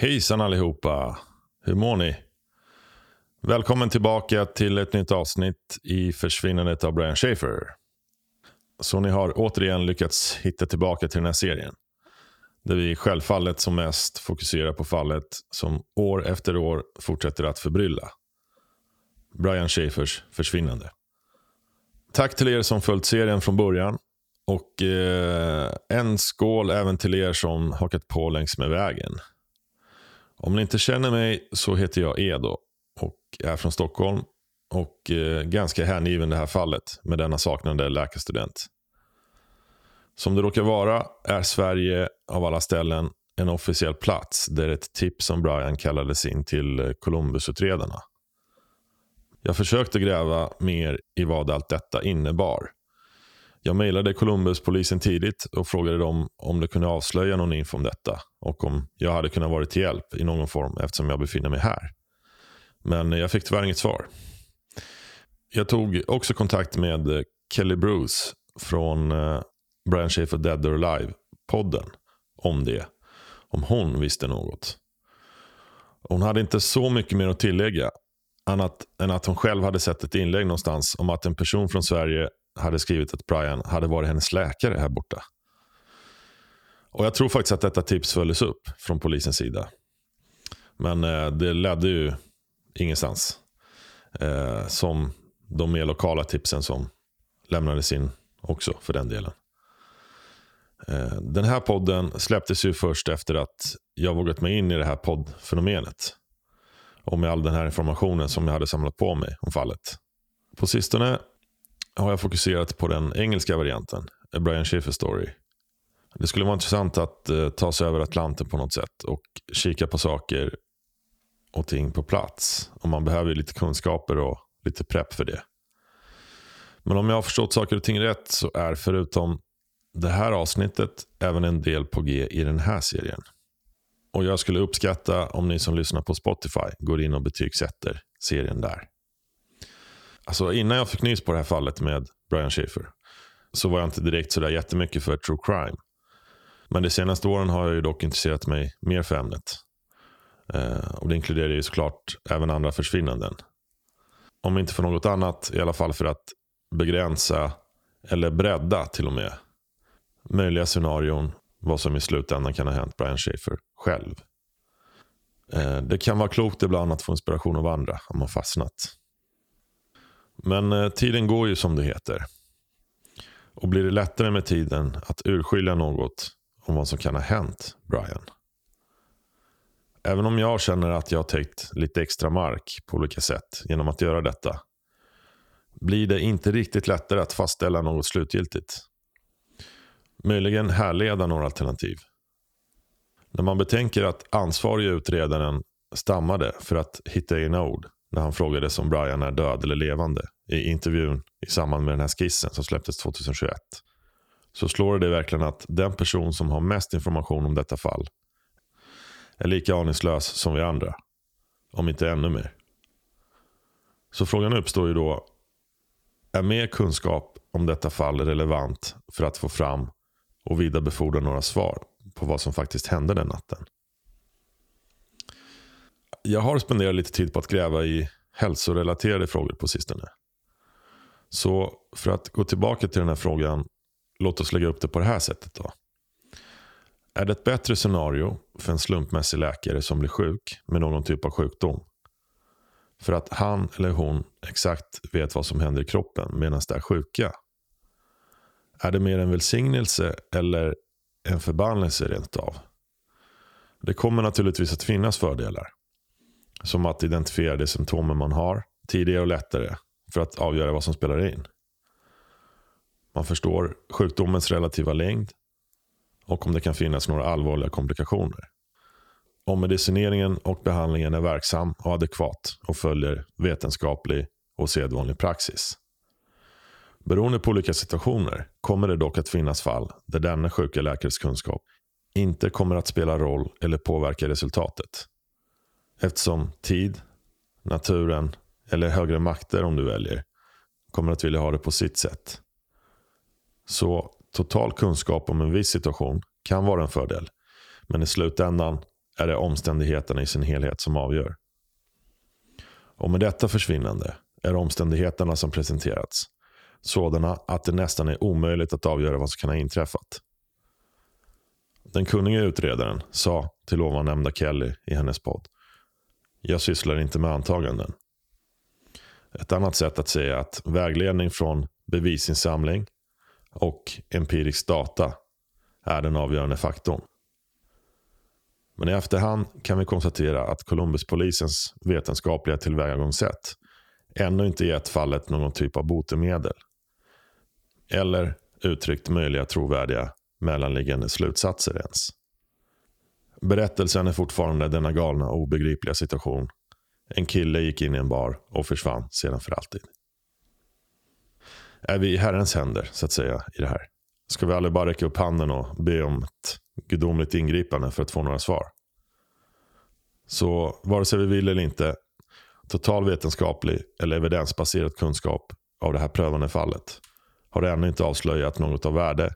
Hejsan allihopa! Hur mår ni? Välkommen tillbaka till ett nytt avsnitt i försvinnandet av Brian Schaefer. Så ni har återigen lyckats hitta tillbaka till den här serien. Där vi självfallet som mest fokuserar på fallet som år efter år fortsätter att förbrylla. Brian Schaefers försvinnande. Tack till er som följt serien från början. Och eh, en skål även till er som hakat på längs med vägen. Om ni inte känner mig så heter jag Edo och är från Stockholm och eh, ganska hängiven det här fallet med denna saknade läkarstudent. Som det råkar vara är Sverige av alla ställen en officiell plats där ett tips om Brian kallades in till eh, Columbusutredarna. Jag försökte gräva mer i vad allt detta innebar. Jag mejlade Columbuspolisen tidigt och frågade dem om de kunde avslöja någon info om detta och om jag hade kunnat vara till hjälp i någon form eftersom jag befinner mig här. Men jag fick tyvärr inget svar. Jag tog också kontakt med eh, Kelly Bruce från eh, Brian Schaefer Dead or Alive-podden om det. Om hon visste något. Hon hade inte så mycket mer att tillägga. Annat än att hon själv hade sett ett inlägg någonstans om att en person från Sverige hade skrivit att Brian hade varit hennes läkare här borta. Och Jag tror faktiskt att detta tips följdes upp från polisens sida. Men eh, det ledde ju ingenstans. Eh, som de mer lokala tipsen som lämnades in också för den delen. Eh, den här podden släpptes ju först efter att jag vågat mig in i det här poddfenomenet. Och med all den här informationen som jag hade samlat på mig om fallet. På sistone har jag fokuserat på den engelska varianten, Brian Schiffer Story. Det skulle vara intressant att eh, ta sig över Atlanten på något sätt och kika på saker och ting på plats. Och man behöver lite kunskaper och lite prepp för det. Men om jag har förstått saker och ting rätt så är förutom det här avsnittet även en del på G i den här serien. Och jag skulle uppskatta om ni som lyssnar på Spotify går in och betygsätter serien där. Alltså innan jag fick nys på det här fallet med Brian Schaefer så var jag inte direkt sådär jättemycket för true crime. Men de senaste åren har jag ju dock intresserat mig mer för ämnet. Eh, och Det inkluderar ju såklart även andra försvinnanden. Om inte för något annat, i alla fall för att begränsa eller bredda till och med möjliga scenarion vad som i slutändan kan ha hänt Brian Schaefer själv. Eh, det kan vara klokt ibland att få inspiration av andra om man fastnat. Men eh, tiden går ju som det heter. Och blir det lättare med tiden att urskilja något om vad som kan ha hänt Brian? Även om jag känner att jag har täckt lite extra mark på olika sätt genom att göra detta blir det inte riktigt lättare att fastställa något slutgiltigt. Möjligen härleda några alternativ. När man betänker att ansvarige utredaren stammade för att hitta egna ord när han frågades om Brian är död eller levande i intervjun i samband med den här skissen som släpptes 2021. Så slår det verkligen att den person som har mest information om detta fall är lika aningslös som vi andra. Om inte ännu mer. Så frågan uppstår ju då. Är mer kunskap om detta fall relevant för att få fram och vidarebefordra några svar på vad som faktiskt hände den natten? Jag har spenderat lite tid på att gräva i hälsorelaterade frågor på sistone. Så för att gå tillbaka till den här frågan, låt oss lägga upp det på det här sättet. då. Är det ett bättre scenario för en slumpmässig läkare som blir sjuk med någon typ av sjukdom? För att han eller hon exakt vet vad som händer i kroppen medan de är sjuka? Är det mer en välsignelse eller en förbannelse rent av? Det kommer naturligtvis att finnas fördelar. Som att identifiera de symptomen man har tidigare och lättare för att avgöra vad som spelar in. Man förstår sjukdomens relativa längd och om det kan finnas några allvarliga komplikationer. Om medicineringen och behandlingen är verksam och adekvat och följer vetenskaplig och sedvanlig praxis. Beroende på olika situationer kommer det dock att finnas fall där denna sjuka läkares kunskap inte kommer att spela roll eller påverka resultatet. Eftersom tid, naturen eller högre makter om du väljer kommer att vilja ha det på sitt sätt. Så total kunskap om en viss situation kan vara en fördel. Men i slutändan är det omständigheterna i sin helhet som avgör. Och med detta försvinnande är omständigheterna som presenterats sådana att det nästan är omöjligt att avgöra vad som kan ha inträffat. Den kunniga utredaren sa till ovan nämnda Kelly i hennes podd. Jag sysslar inte med antaganden. Ett annat sätt att säga att vägledning från bevisinsamling och empirisk data är den avgörande faktorn. Men i efterhand kan vi konstatera att Columbuspolisens vetenskapliga tillvägagångssätt ännu inte gett fallet någon typ av botemedel. Eller uttryckt möjliga trovärdiga mellanliggande slutsatser ens. Berättelsen är fortfarande denna galna och obegripliga situation. En kille gick in i en bar och försvann sedan för alltid. Är vi i Herrens händer, så att säga, i det här? Ska vi aldrig bara räcka upp handen och be om ett gudomligt ingripande för att få några svar? Så vare sig vi vill eller inte, total vetenskaplig eller evidensbaserad kunskap av det här prövande fallet har ännu inte avslöjat något av värde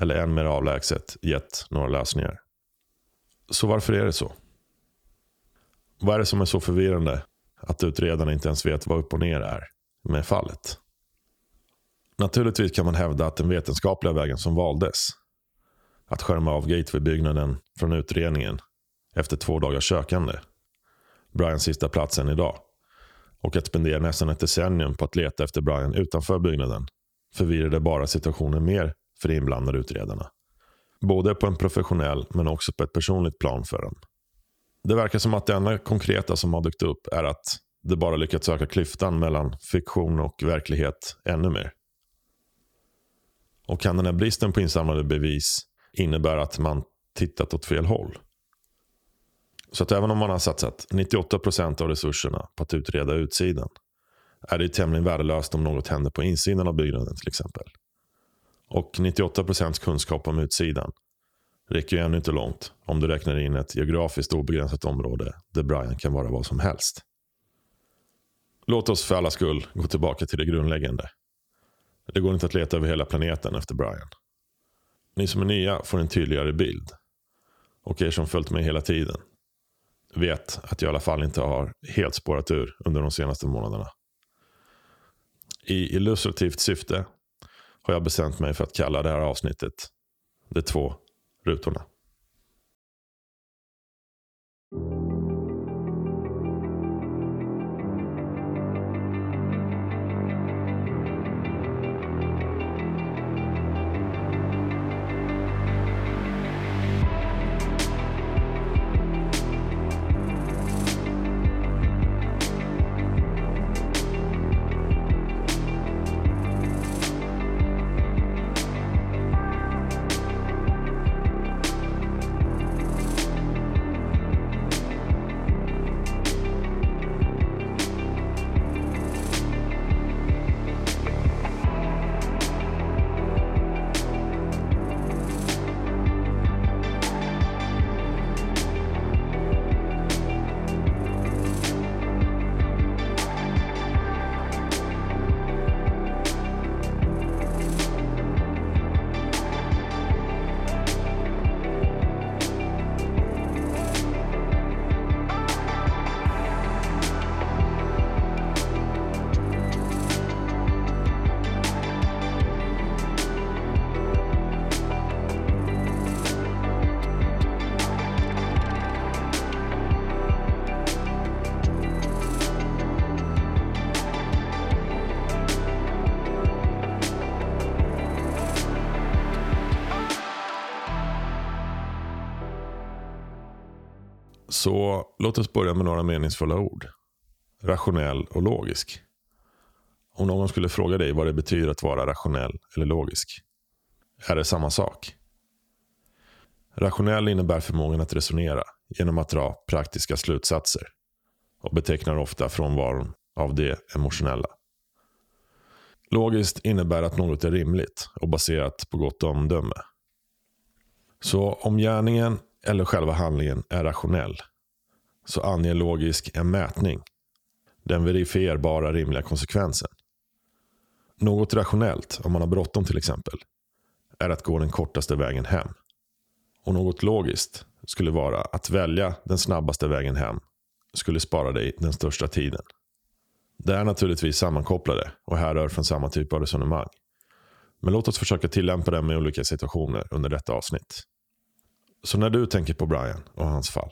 eller än mer avlägset gett några lösningar. Så varför är det så? Vad är det som är så förvirrande att utredarna inte ens vet vad upp och ner är med fallet? Naturligtvis kan man hävda att den vetenskapliga vägen som valdes, att skärma av Gateway-byggnaden från utredningen efter två dagars sökande, Brians sista plats än idag, och att spendera nästan ett decennium på att leta efter Brian utanför byggnaden förvirrade bara situationen mer för de inblandade utredarna. Både på en professionell men också på ett personligt plan för den. Det verkar som att det enda konkreta som har dykt upp är att det bara lyckats öka klyftan mellan fiktion och verklighet ännu mer. Och kan den här bristen på insamlade bevis innebära att man tittat åt fel håll? Så att även om man har satsat 98% av resurserna på att utreda utsidan är det tämligen värdelöst om något händer på insidan av byggnaden till exempel. Och 98% kunskap om utsidan räcker ju ännu inte långt om du räknar in ett geografiskt obegränsat område där Brian kan vara vad som helst. Låt oss för alla skull gå tillbaka till det grundläggande. Det går inte att leta över hela planeten efter Brian. Ni som är nya får en tydligare bild. Och er som följt mig hela tiden vet att jag i alla fall inte har helt spårat ur under de senaste månaderna. I illustrativt syfte har jag bestämt mig för att kalla det här avsnittet De två rutorna. Så låt oss börja med några meningsfulla ord. Rationell och logisk. Om någon skulle fråga dig vad det betyder att vara rationell eller logisk. Är det samma sak? Rationell innebär förmågan att resonera genom att dra praktiska slutsatser och betecknar ofta frånvaron av det emotionella. Logiskt innebär att något är rimligt och baserat på gott omdöme. Så om gärningen eller själva handlingen är rationell så anger logisk en mätning. Den verifierbara rimliga konsekvensen. Något rationellt, om man har bråttom till exempel, är att gå den kortaste vägen hem. Och något logiskt skulle vara att välja den snabbaste vägen hem skulle spara dig den största tiden. Det är naturligtvis sammankopplade och härrör från samma typ av resonemang. Men låt oss försöka tillämpa dem i olika situationer under detta avsnitt. Så när du tänker på Brian och hans fall,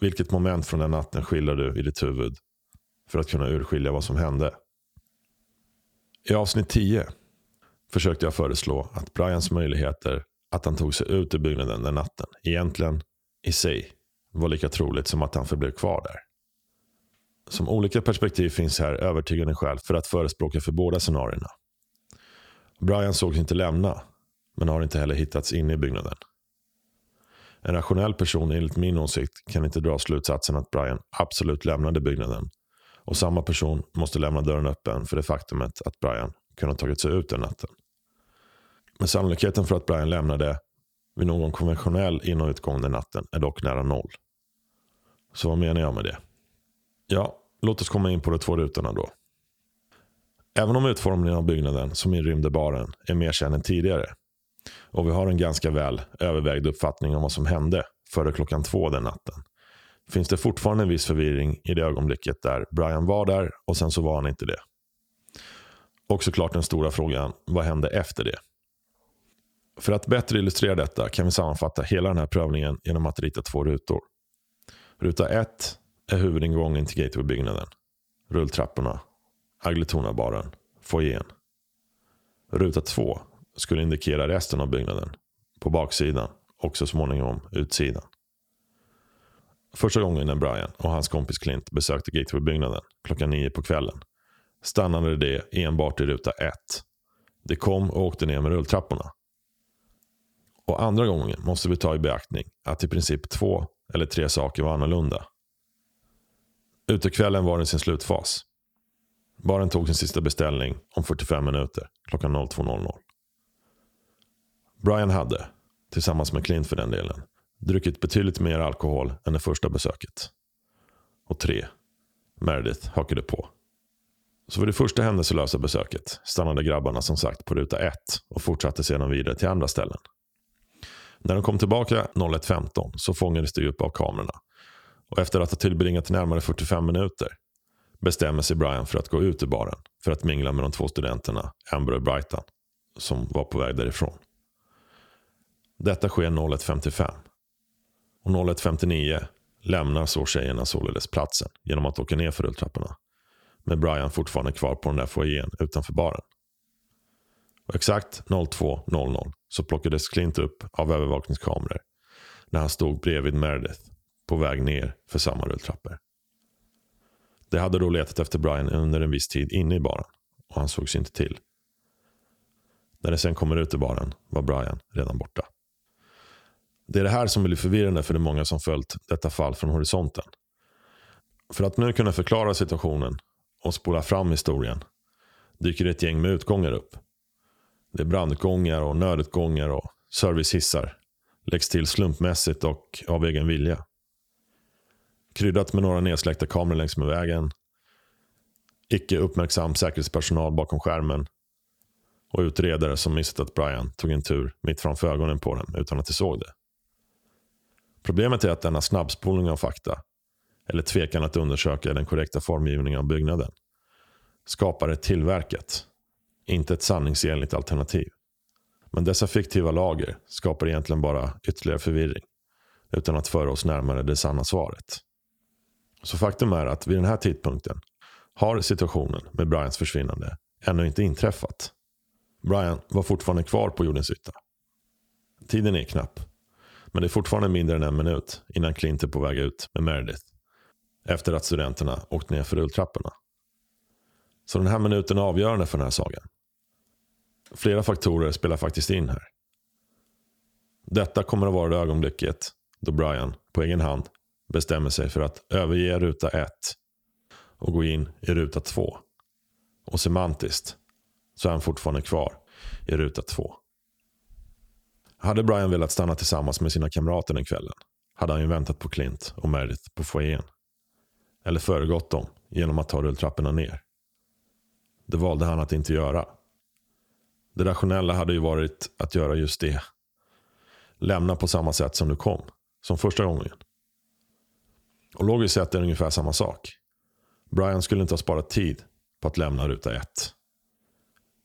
vilket moment från den natten skildrar du i ditt huvud för att kunna urskilja vad som hände? I avsnitt 10 försökte jag föreslå att Brians möjligheter att han tog sig ut ur byggnaden den natten egentligen i sig var lika troligt som att han förblev kvar där. Som olika perspektiv finns här övertygande skäl för att förespråka för båda scenarierna. Brian sågs inte lämna, men har inte heller hittats inne i byggnaden. En rationell person enligt min åsikt kan inte dra slutsatsen att Brian absolut lämnade byggnaden och samma person måste lämna dörren öppen för det faktumet att Brian kunde ha tagit sig ut den natten. Men sannolikheten för att Brian lämnade vid någon konventionell in och utgång den natten är dock nära noll. Så vad menar jag med det? Ja, låt oss komma in på de två rutorna då. Även om utformningen av byggnaden som inrymde baren är mer känd än tidigare och vi har en ganska väl övervägd uppfattning om vad som hände före klockan två den natten finns det fortfarande en viss förvirring i det ögonblicket där Brian var där och sen så var han inte det. Och såklart den stora frågan, vad hände efter det? För att bättre illustrera detta kan vi sammanfatta hela den här prövningen genom att rita två rutor. Ruta 1 är huvudingången till gatewaybyggnaden. Rulltrapporna, Agletona-baren, foajén. Ruta 2 skulle indikera resten av byggnaden. På baksidan och så småningom utsidan. Första gången när Brian och hans kompis Clint besökte Gateway-byggnaden klockan nio på kvällen stannade det enbart i ruta 1. Det kom och åkte ner med rulltrapporna. Och andra gången måste vi ta i beaktning att i princip två eller tre saker var annorlunda. Utekvällen var i sin slutfas. Baren tog sin sista beställning om 45 minuter klockan 02.00. Brian hade, tillsammans med Clint för den delen, druckit betydligt mer alkohol än det första besöket. Och tre, Meredith hakade på. Så vid det första händelselösa besöket stannade grabbarna som sagt på ruta 1 och fortsatte sedan vidare till andra ställen. När de kom tillbaka 01.15 så fångades de upp av kamerorna. Och efter att ha tillbringat närmare 45 minuter bestämmer sig Brian för att gå ut ur baren för att mingla med de två studenterna Amber och Brighton som var på väg därifrån. Detta sker 01.55. Och 01.59 lämnar så tjejerna således platsen genom att åka ner för rulltrapporna. Med Brian fortfarande kvar på den där foajén utanför baren. Och exakt 02.00 så plockades Clint upp av övervakningskameror när han stod bredvid Meredith på väg ner för samma rulltrappor. De hade då letat efter Brian under en viss tid inne i baren och han sågs inte till. När de sen kommer ut ur baren var Brian redan borta. Det är det här som blir förvirrande för de många som följt detta fall från horisonten. För att nu kunna förklara situationen och spola fram historien dyker ett gäng med utgångar upp. Det är brandutgångar och nödutgångar och servicehissar. Läggs till slumpmässigt och av egen vilja. Kryddat med några nedsläckta kameror längs med vägen. Icke uppmärksam säkerhetspersonal bakom skärmen. Och utredare som missat att Brian tog en tur mitt framför ögonen på dem utan att de såg det. Problemet är att denna snabbspolning av fakta, eller tvekan att undersöka den korrekta formgivningen av byggnaden, skapar ett tillverkat, inte ett sanningsenligt alternativ. Men dessa fiktiva lager skapar egentligen bara ytterligare förvirring, utan att föra oss närmare det sanna svaret. Så faktum är att vid den här tidpunkten har situationen med Brians försvinnande ännu inte inträffat. Brian var fortfarande kvar på jordens yta. Tiden är knapp men det är fortfarande mindre än en minut innan Clint är på väg ut med Meredith. Efter att studenterna åkt ner för rulltrapporna. Så den här minuten är avgörande för den här sagan. Flera faktorer spelar faktiskt in här. Detta kommer att vara det ögonblicket då Brian på egen hand bestämmer sig för att överge ruta 1 och gå in i ruta 2. Och semantiskt så är han fortfarande kvar i ruta 2. Hade Brian velat stanna tillsammans med sina kamrater den kvällen hade han ju väntat på Clint och Meredith på foajén. Eller föregått dem genom att ta rulltrapporna ner. Det valde han att inte göra. Det rationella hade ju varit att göra just det. Lämna på samma sätt som du kom. som första gången. Och logiskt sett är det ungefär samma sak. Brian skulle inte ha sparat tid på att lämna ruta 1.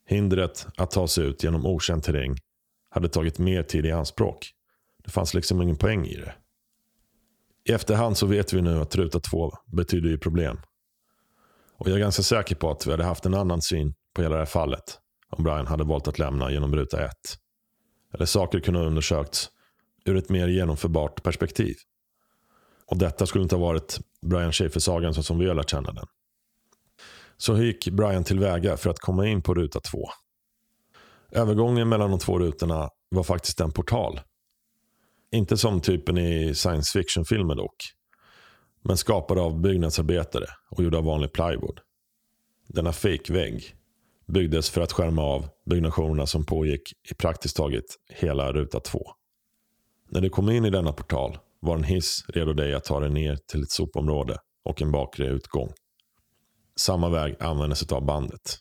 Hindret att ta sig ut genom okänd terräng hade tagit mer tid i anspråk. Det fanns liksom ingen poäng i det. I efterhand så vet vi nu att ruta 2 betyder ju problem. Och jag är ganska säker på att vi hade haft en annan syn på hela det här fallet om Brian hade valt att lämna genom ruta 1. Eller saker kunde ha undersökts ur ett mer genomförbart perspektiv. Och detta skulle inte ha varit Brian Schaefer-sagan så som vi har lärt känna den. Så hur gick Brian tillväga för att komma in på ruta 2? Övergången mellan de två rutorna var faktiskt en portal. Inte som typen i science fiction-filmer dock. Men skapad av byggnadsarbetare och gjord av vanlig plywood. Denna fake-vägg byggdes för att skärma av byggnationerna som pågick i praktiskt taget hela ruta 2. När du kom in i denna portal var en hiss redo dig att ta dig ner till ett sopområde och en bakre utgång. Samma väg användes av bandet.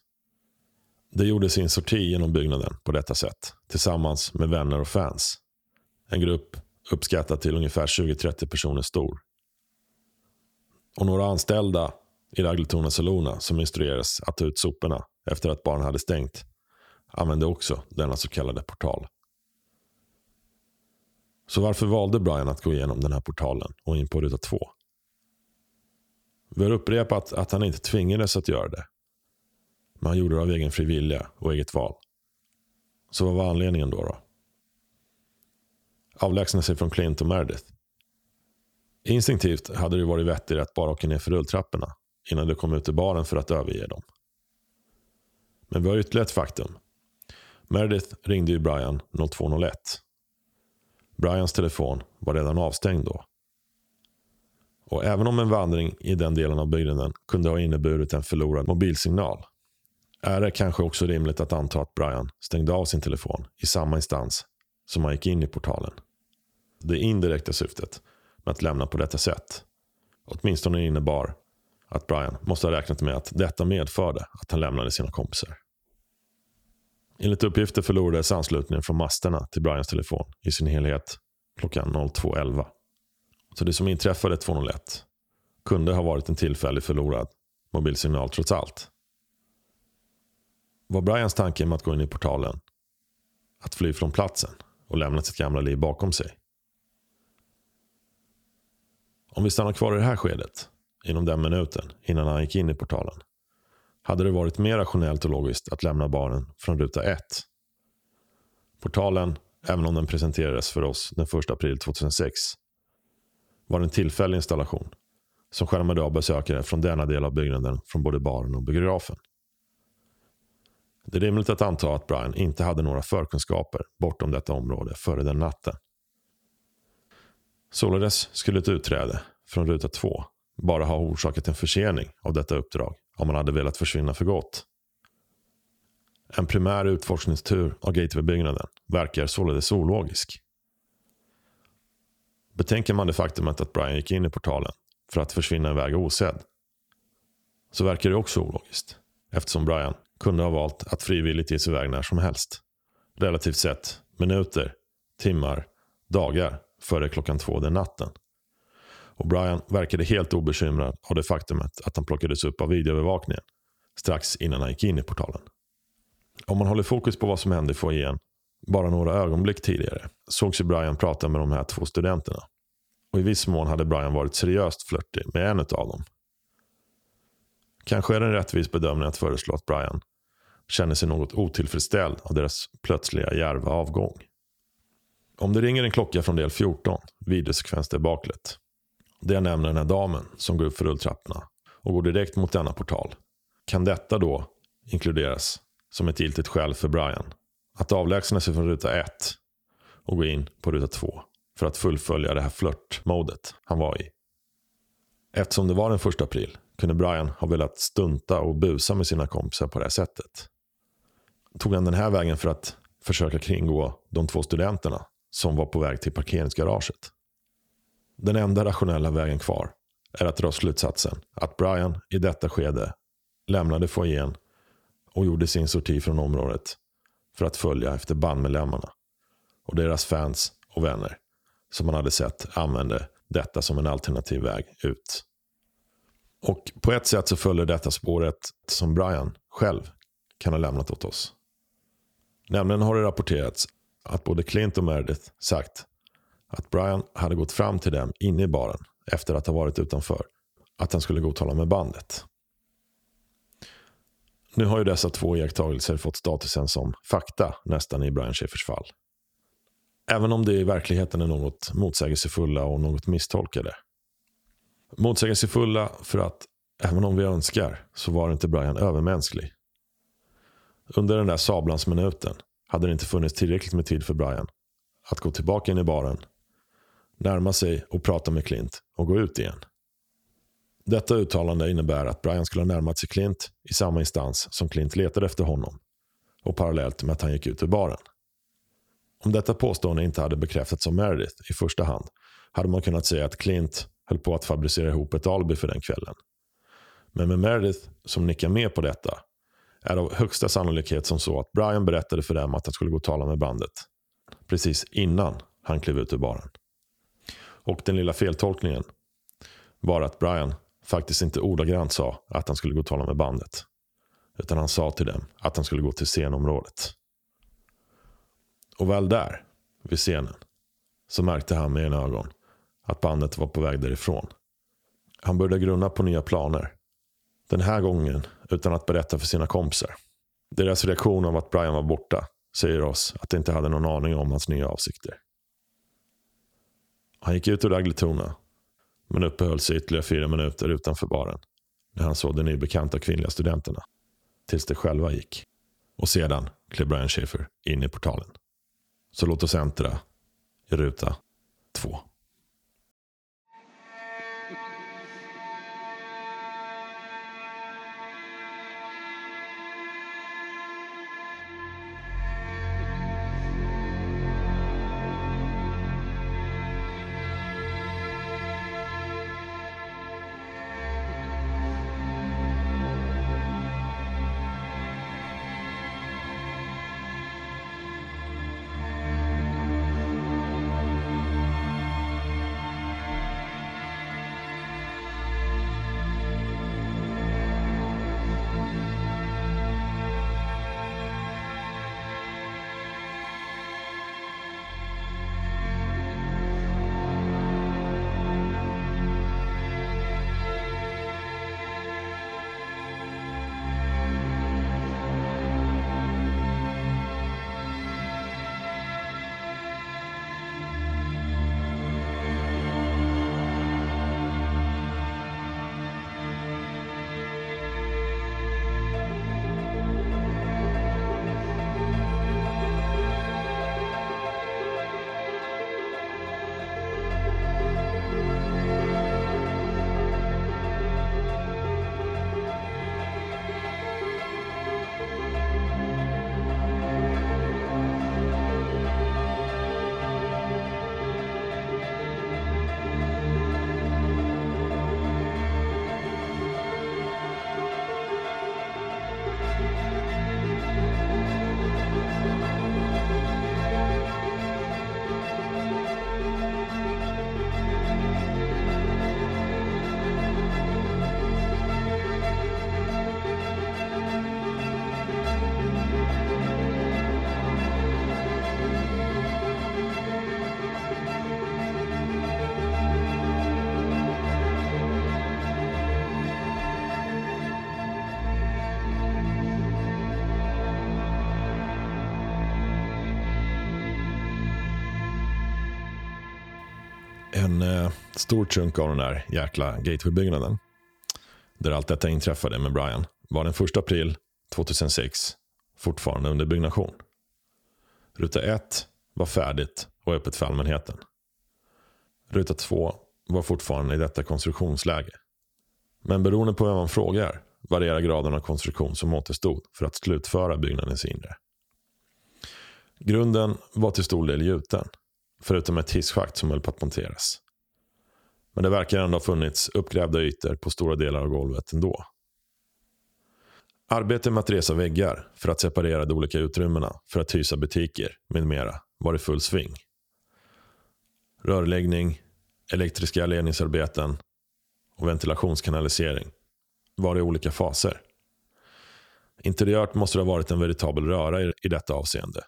Det gjorde sin sorti genom byggnaden på detta sätt tillsammans med vänner och fans. En grupp uppskattad till ungefär 20-30 personer stor. Och några anställda i Ragletona Salona som instruerades att ta ut soporna efter att barnen hade stängt använde också denna så kallade portal. Så varför valde Brian att gå igenom den här portalen och in på ruta 2? Vi har upprepat att han inte tvingades att göra det. Men han gjorde det av egen fri vilja och eget val. Så vad var anledningen då? då? Avlägsna sig från Clint och Meredith. Instinktivt hade det varit vettigare att bara åka ner för rulltrapporna innan du kom ut i baren för att överge dem. Men vi har ytterligare ett faktum. Meredith ringde ju Brian 0201. Brians telefon var redan avstängd då. Och även om en vandring i den delen av byggnaden kunde ha inneburit en förlorad mobilsignal är det kanske också rimligt att anta att Brian stängde av sin telefon i samma instans som han gick in i portalen. Det indirekta syftet med att lämna på detta sätt åtminstone innebar att Brian måste ha räknat med att detta medförde att han lämnade sina kompisar. Enligt uppgifter förlorades anslutningen från masterna till Brians telefon i sin helhet klockan 02.11. Så det som inträffade 201 kunde ha varit en tillfällig förlorad mobilsignal trots allt. Var Brians tanke med att gå in i portalen att fly från platsen och lämna sitt gamla liv bakom sig? Om vi stannar kvar i det här skedet, inom den minuten innan han gick in i portalen, hade det varit mer rationellt och logiskt att lämna baren från ruta 1. Portalen, även om den presenterades för oss den 1 april 2006, var en tillfällig installation som skärmade av besökare från denna del av byggnaden från både baren och biografen. Det är rimligt att anta att Brian inte hade några förkunskaper bortom detta område före den natten. Således skulle ett utträde från ruta 2 bara ha orsakat en försening av detta uppdrag om man hade velat försvinna för gott. En primär utforskningstur av gateway-byggnaden verkar således ologisk. Betänker man det faktumet att Brian gick in i portalen för att försvinna iväg osedd så verkar det också ologiskt eftersom Brian kunde ha valt att frivilligt ge sig iväg när som helst. Relativt sett minuter, timmar, dagar före klockan två den natten. Och Brian verkade helt obekymrad av det faktumet att han plockades upp av videoövervakningen strax innan han gick in i portalen. Om man håller fokus på vad som hände i foajén bara några ögonblick tidigare sågs ju Brian prata med de här två studenterna. Och i viss mån hade Brian varit seriöst flörtig med en av dem. Kanske är det en rättvis bedömning att föreslå att Brian känner sig något otillfredsställd av deras plötsliga järva avgång. Om det ringer en klocka från del 14, videosekvens där baklet, jag nämner den här damen som går upp för rulltrapporna och går direkt mot denna portal. Kan detta då inkluderas som ett giltigt skäl för Brian att avlägsna sig från ruta 1 och gå in på ruta 2 för att fullfölja det här flörtmodet han var i. Eftersom det var den 1 april kunde Brian ha velat stunta och busa med sina kompisar på det här sättet. Tog han den här vägen för att försöka kringgå de två studenterna som var på väg till parkeringsgaraget? Den enda rationella vägen kvar är att dra slutsatsen att Brian i detta skede lämnade foajén och gjorde sin sorti från området för att följa efter bandmedlemmarna och deras fans och vänner som han hade sett använde detta som en alternativ väg ut. Och på ett sätt så följer detta spåret som Brian själv kan ha lämnat åt oss. Nämligen har det rapporterats att både Clint och Meredith sagt att Brian hade gått fram till dem inne i baren efter att ha varit utanför. Att han skulle gå och tala med bandet. Nu har ju dessa två iakttagelser fått statusen som fakta nästan i Brian Schaeffers fall. Även om det i verkligheten är något motsägelsefulla och något misstolkade. Motsägelsefulla för att även om vi önskar så var inte Brian övermänsklig. Under den där sablans minuten hade det inte funnits tillräckligt med tid för Brian att gå tillbaka in i baren, närma sig och prata med Clint och gå ut igen. Detta uttalande innebär att Brian skulle ha närmat sig Clint i samma instans som Clint letade efter honom och parallellt med att han gick ut ur baren. Om detta påstående inte hade bekräftats av Meredith i första hand hade man kunnat säga att Clint höll på att fabricera ihop ett alibi för den kvällen. Men med Meredith som nickar med på detta är av högsta sannolikhet som så att Brian berättade för dem att han skulle gå och tala med bandet. Precis innan han klev ut ur baren. Och den lilla feltolkningen var att Brian faktiskt inte ordagrant sa att han skulle gå och tala med bandet. Utan han sa till dem att han skulle gå till scenområdet. Och väl där, vid scenen, så märkte han med ena ögon att bandet var på väg därifrån. Han började grunna på nya planer. Den här gången utan att berätta för sina kompisar. Deras reaktion av att Brian var borta säger oss att de inte hade någon aning om hans nya avsikter. Han gick ut ur Agletona men uppehöll sig ytterligare fyra minuter utanför baren när han såg de nybekanta kvinnliga studenterna. Tills de själva gick. Och sedan klev Brian Schaefer in i portalen. Så låt oss äntra i ruta två. Stor chunk av den där jäkla gateway-byggnaden, där allt detta inträffade med Brian, var den 1 april 2006 fortfarande under byggnation. Ruta 1 var färdigt och öppet för allmänheten. Ruta 2 var fortfarande i detta konstruktionsläge. Men beroende på vem man frågar varierar graden av konstruktion som återstod för att slutföra byggnadens inre. Grunden var till stor del gjuten Förutom ett hisschakt som höll på att monteras. Men det verkar ändå ha funnits uppgrävda ytor på stora delar av golvet ändå. Arbetet med att resa väggar för att separera de olika utrymmena för att hysa butiker med mera var i full sving. rörläggning, elektriska ledningsarbeten och ventilationskanalisering var i olika faser. Interiört måste det ha varit en veritabel röra i, i detta avseende.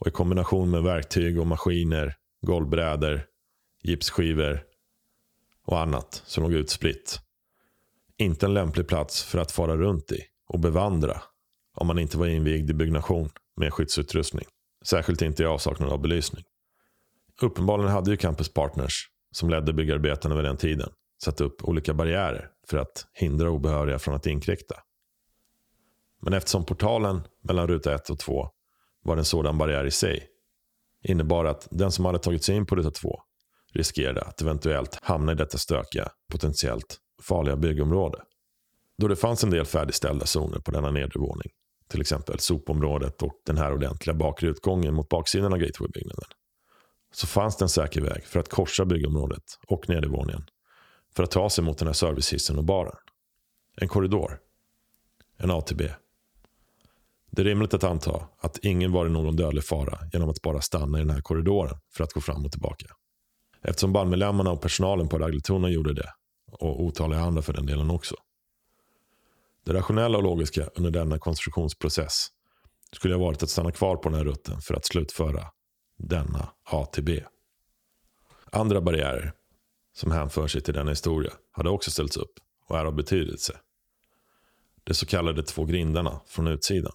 Och i kombination med verktyg och maskiner, golvbrädor, gipsskivor och annat som låg utspritt. Inte en lämplig plats för att fara runt i och bevandra om man inte var invigd i byggnation med skyddsutrustning. Särskilt inte i avsaknad av belysning. Uppenbarligen hade ju Campus Partners, som ledde byggarbetena vid den tiden, satt upp olika barriärer för att hindra obehöriga från att inkräkta. Men eftersom portalen mellan ruta 1 och 2 var en sådan barriär i sig, innebar att den som hade tagit sig in på ruta 2 riskerade att eventuellt hamna i detta stökiga, potentiellt farliga byggområde. Då det fanns en del färdigställda zoner på denna nedre våning, till exempel sopområdet och den här ordentliga bakre utgången mot baksidan av gatewaybyggnaden, så fanns det en säker väg för att korsa byggområdet och nedervåningen för att ta sig mot den här servicehissen och baren. En korridor. En ATB. Det är rimligt att anta att ingen var i någon dödlig fara genom att bara stanna i den här korridoren för att gå fram och tillbaka. Eftersom bandmedlemmarna och personalen på Ragletorna gjorde det, och otaliga andra för den delen också. Det rationella och logiska under denna konstruktionsprocess skulle ha varit att stanna kvar på den här rutten för att slutföra denna ATB. Andra barriärer som hänför sig till denna historia hade också ställts upp och är av betydelse. De så kallade två grindarna från utsidan.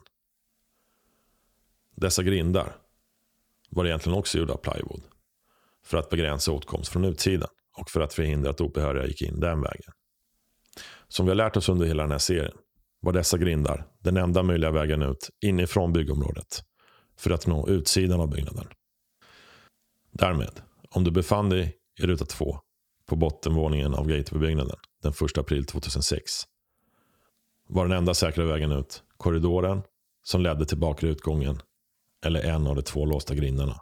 Dessa grindar var egentligen också gjorda av plywood för att begränsa åtkomst från utsidan och för att förhindra att obehöriga gick in den vägen. Som vi har lärt oss under hela den här serien var dessa grindar den enda möjliga vägen ut inifrån byggområdet för att nå utsidan av byggnaden. Därmed, om du befann dig i ruta 2 på bottenvåningen av Gatebybyggnaden den 1 april 2006 var den enda säkra vägen ut korridoren som ledde till bakre utgången eller en av de två låsta grindarna.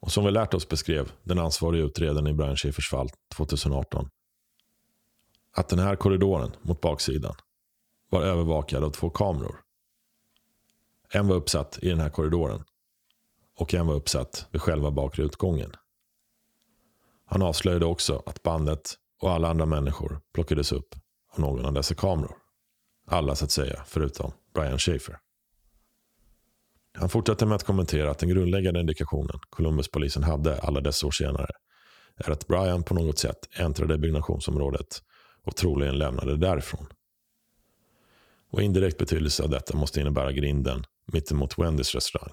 Och som vi lärt oss beskrev den ansvariga utredaren i Brian fall 2018 att den här korridoren mot baksidan var övervakad av två kameror. En var uppsatt i den här korridoren och en var uppsatt vid själva bakre utgången. Han avslöjade också att bandet och alla andra människor plockades upp av någon av dessa kameror. Alla så att säga, förutom Brian Schaefer. Han fortsatte med att kommentera att den grundläggande indikationen Columbuspolisen hade alla dessa år senare är att Brian på något sätt äntrade byggnationsområdet och troligen lämnade därifrån. Och indirekt betydelse av detta måste innebära grinden mittemot Wendys restaurang.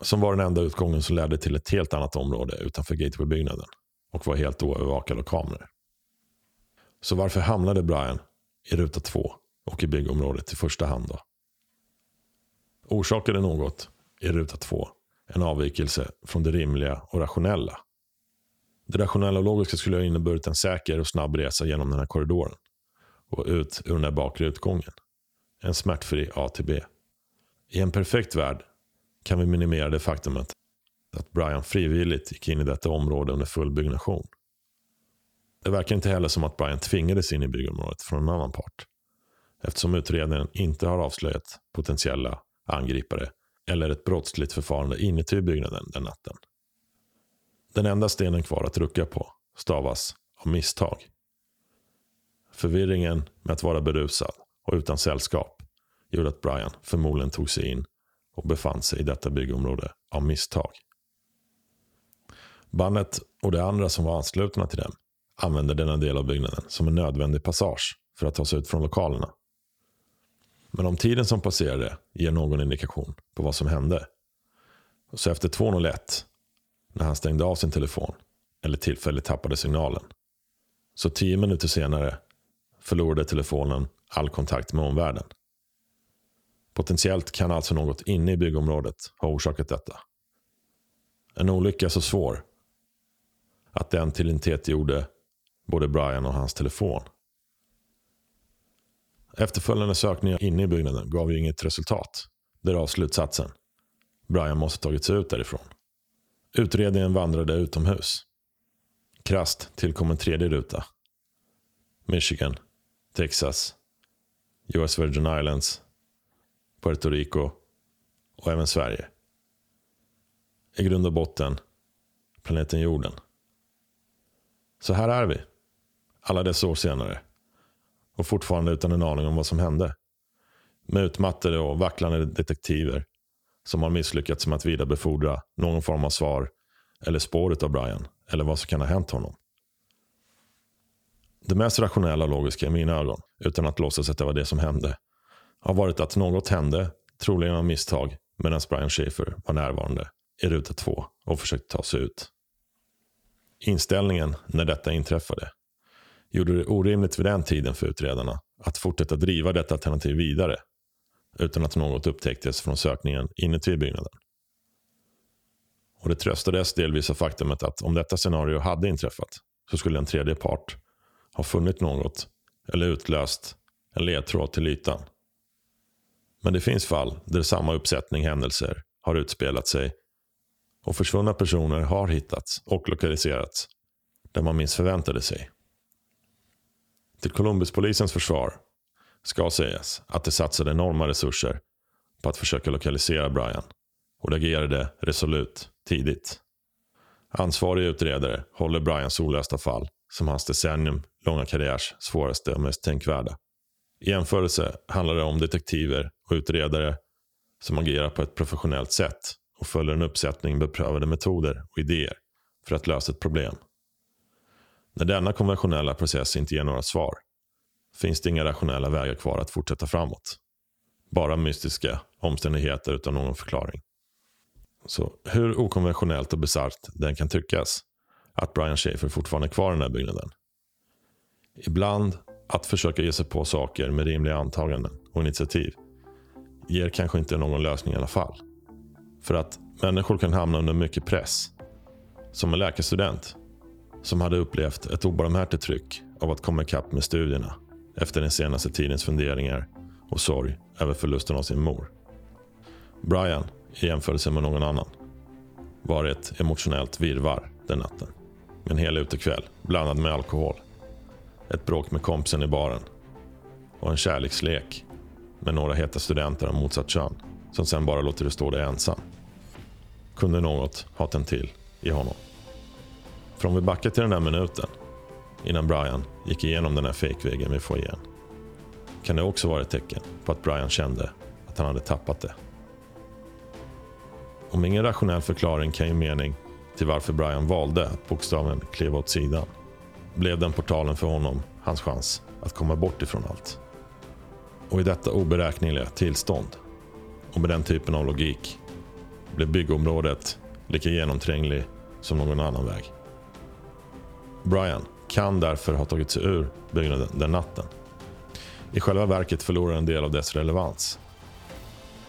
Som var den enda utgången som ledde till ett helt annat område utanför Gateway-byggnaden och var helt oövervakad av kameror. Så varför hamnade Brian i ruta 2 och i byggområdet i första hand då? Orsakade något i ruta 2 en avvikelse från det rimliga och rationella? Det rationella och logiska skulle ha inneburit en säker och snabb resa genom den här korridoren och ut ur den där bakre utgången. En smärtfri A till B. I en perfekt värld kan vi minimera det faktumet att Brian frivilligt gick in i detta område under full byggnation. Det verkar inte heller som att Brian tvingades in i byggområdet från en annan part. Eftersom utredningen inte har avslöjat potentiella angripare eller ett brottsligt förfarande inuti byggnaden den natten. Den enda stenen kvar att rucka på stavas av misstag. Förvirringen med att vara berusad och utan sällskap gjorde att Brian förmodligen tog sig in och befann sig i detta byggområde av misstag. Bandet och de andra som var anslutna till dem använde denna del av byggnaden som en nödvändig passage för att ta sig ut från lokalerna. Men om tiden som passerade ger någon indikation på vad som hände. Så efter 2.01, när han stängde av sin telefon, eller tillfälligt tappade signalen. Så tio minuter senare förlorade telefonen all kontakt med omvärlden. Potentiellt kan alltså något inne i byggområdet ha orsakat detta. En olycka så svår att den tillintetgjorde både Brian och hans telefon. Efterföljande sökningar inne i byggnaden gav ju inget resultat. Därav slutsatsen. Brian måste tagit sig ut därifrån. Utredningen vandrade utomhus. Krast tillkom en tredje ruta. Michigan, Texas, US Virgin Islands, Puerto Rico och även Sverige. I grund och botten planeten jorden. Så här är vi, alla dessa år senare. Och fortfarande utan en aning om vad som hände. Med utmattade och vacklande detektiver som har misslyckats med att vidarebefordra någon form av svar eller spåret av Brian eller vad som kan ha hänt honom. Det mest rationella och logiska i mina ögon, utan att låtsas att det var det som hände, har varit att något hände, troligen av misstag, medan Brian Schaefer var närvarande i ruta två och försökte ta sig ut. Inställningen när detta inträffade gjorde det orimligt vid den tiden för utredarna att fortsätta driva detta alternativ vidare utan att något upptäcktes från sökningen inuti byggnaden. Och det tröstades delvis av faktumet att om detta scenario hade inträffat så skulle en tredje part ha funnit något eller utlöst en ledtråd till ytan. Men det finns fall där samma uppsättning händelser har utspelat sig och försvunna personer har hittats och lokaliserats där man minst förväntade sig. Till Columbuspolisens försvar ska sägas att de satsade enorma resurser på att försöka lokalisera Brian och de agerade resolut tidigt. Ansvarig utredare håller Brians olösta fall som hans decennium långa karriärs svåraste och mest tänkvärda. I jämförelse handlar det om detektiver och utredare som agerar på ett professionellt sätt och följer en uppsättning beprövade metoder och idéer för att lösa ett problem. När denna konventionella process inte ger några svar finns det inga rationella vägar kvar att fortsätta framåt. Bara mystiska omständigheter utan någon förklaring. Så hur okonventionellt och bisarrt den kan tyckas att Brian Schaefer fortfarande är kvar i den här byggnaden. Ibland att försöka ge sig på saker med rimliga antaganden och initiativ ger kanske inte någon lösning i alla fall. För att människor kan hamna under mycket press. Som en läkarstudent som hade upplevt ett obarmhärtigt tryck av att komma ikapp med studierna efter den senaste tidens funderingar och sorg över förlusten av sin mor. Brian, i jämförelse med någon annan, var ett emotionellt virvar den natten. En hel utekväll blandad med alkohol. Ett bråk med kompisen i baren. Och en kärlekslek med några heta studenter av motsatt kön som sen bara låter det stå där ensam. Kunde något ha tänt till i honom. För om vi backar till den där minuten innan Brian gick igenom den här fejkväggen vi får igen kan det också vara ett tecken på att Brian kände att han hade tappat det. Om ingen rationell förklaring kan ge mening till varför Brian valde att bokstaven kliva åt sidan blev den portalen för honom hans chans att komma bort ifrån allt. Och i detta oberäkneliga tillstånd och med den typen av logik blev byggområdet lika genomtränglig som någon annan väg. Brian kan därför ha tagit sig ur byggnaden den natten. I själva verket förlorar en del av dess relevans.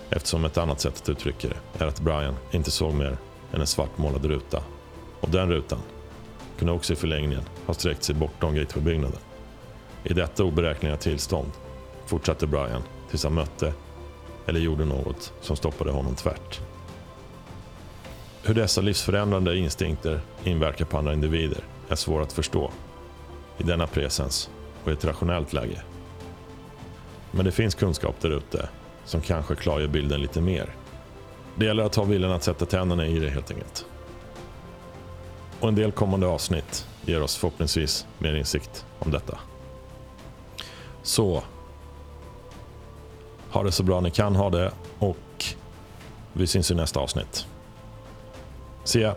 Eftersom ett annat sätt att uttrycka det är att Brian inte såg mer än en svartmålad ruta. Och den rutan kunde också i förlängningen ha sträckt sig bortom Gateway-byggnaden. I detta oberäkneliga tillstånd fortsatte Brian tills han mötte eller gjorde något som stoppade honom tvärt. Hur dessa livsförändrande instinkter inverkar på andra individer är svår att förstå i denna presens och i ett rationellt läge. Men det finns kunskap där ute som kanske klargör bilden lite mer. Det gäller att ha viljan att sätta tänderna i det helt enkelt. Och en del kommande avsnitt ger oss förhoppningsvis mer insikt om detta. Så, ha det så bra ni kan ha det och vi syns i nästa avsnitt. See ya!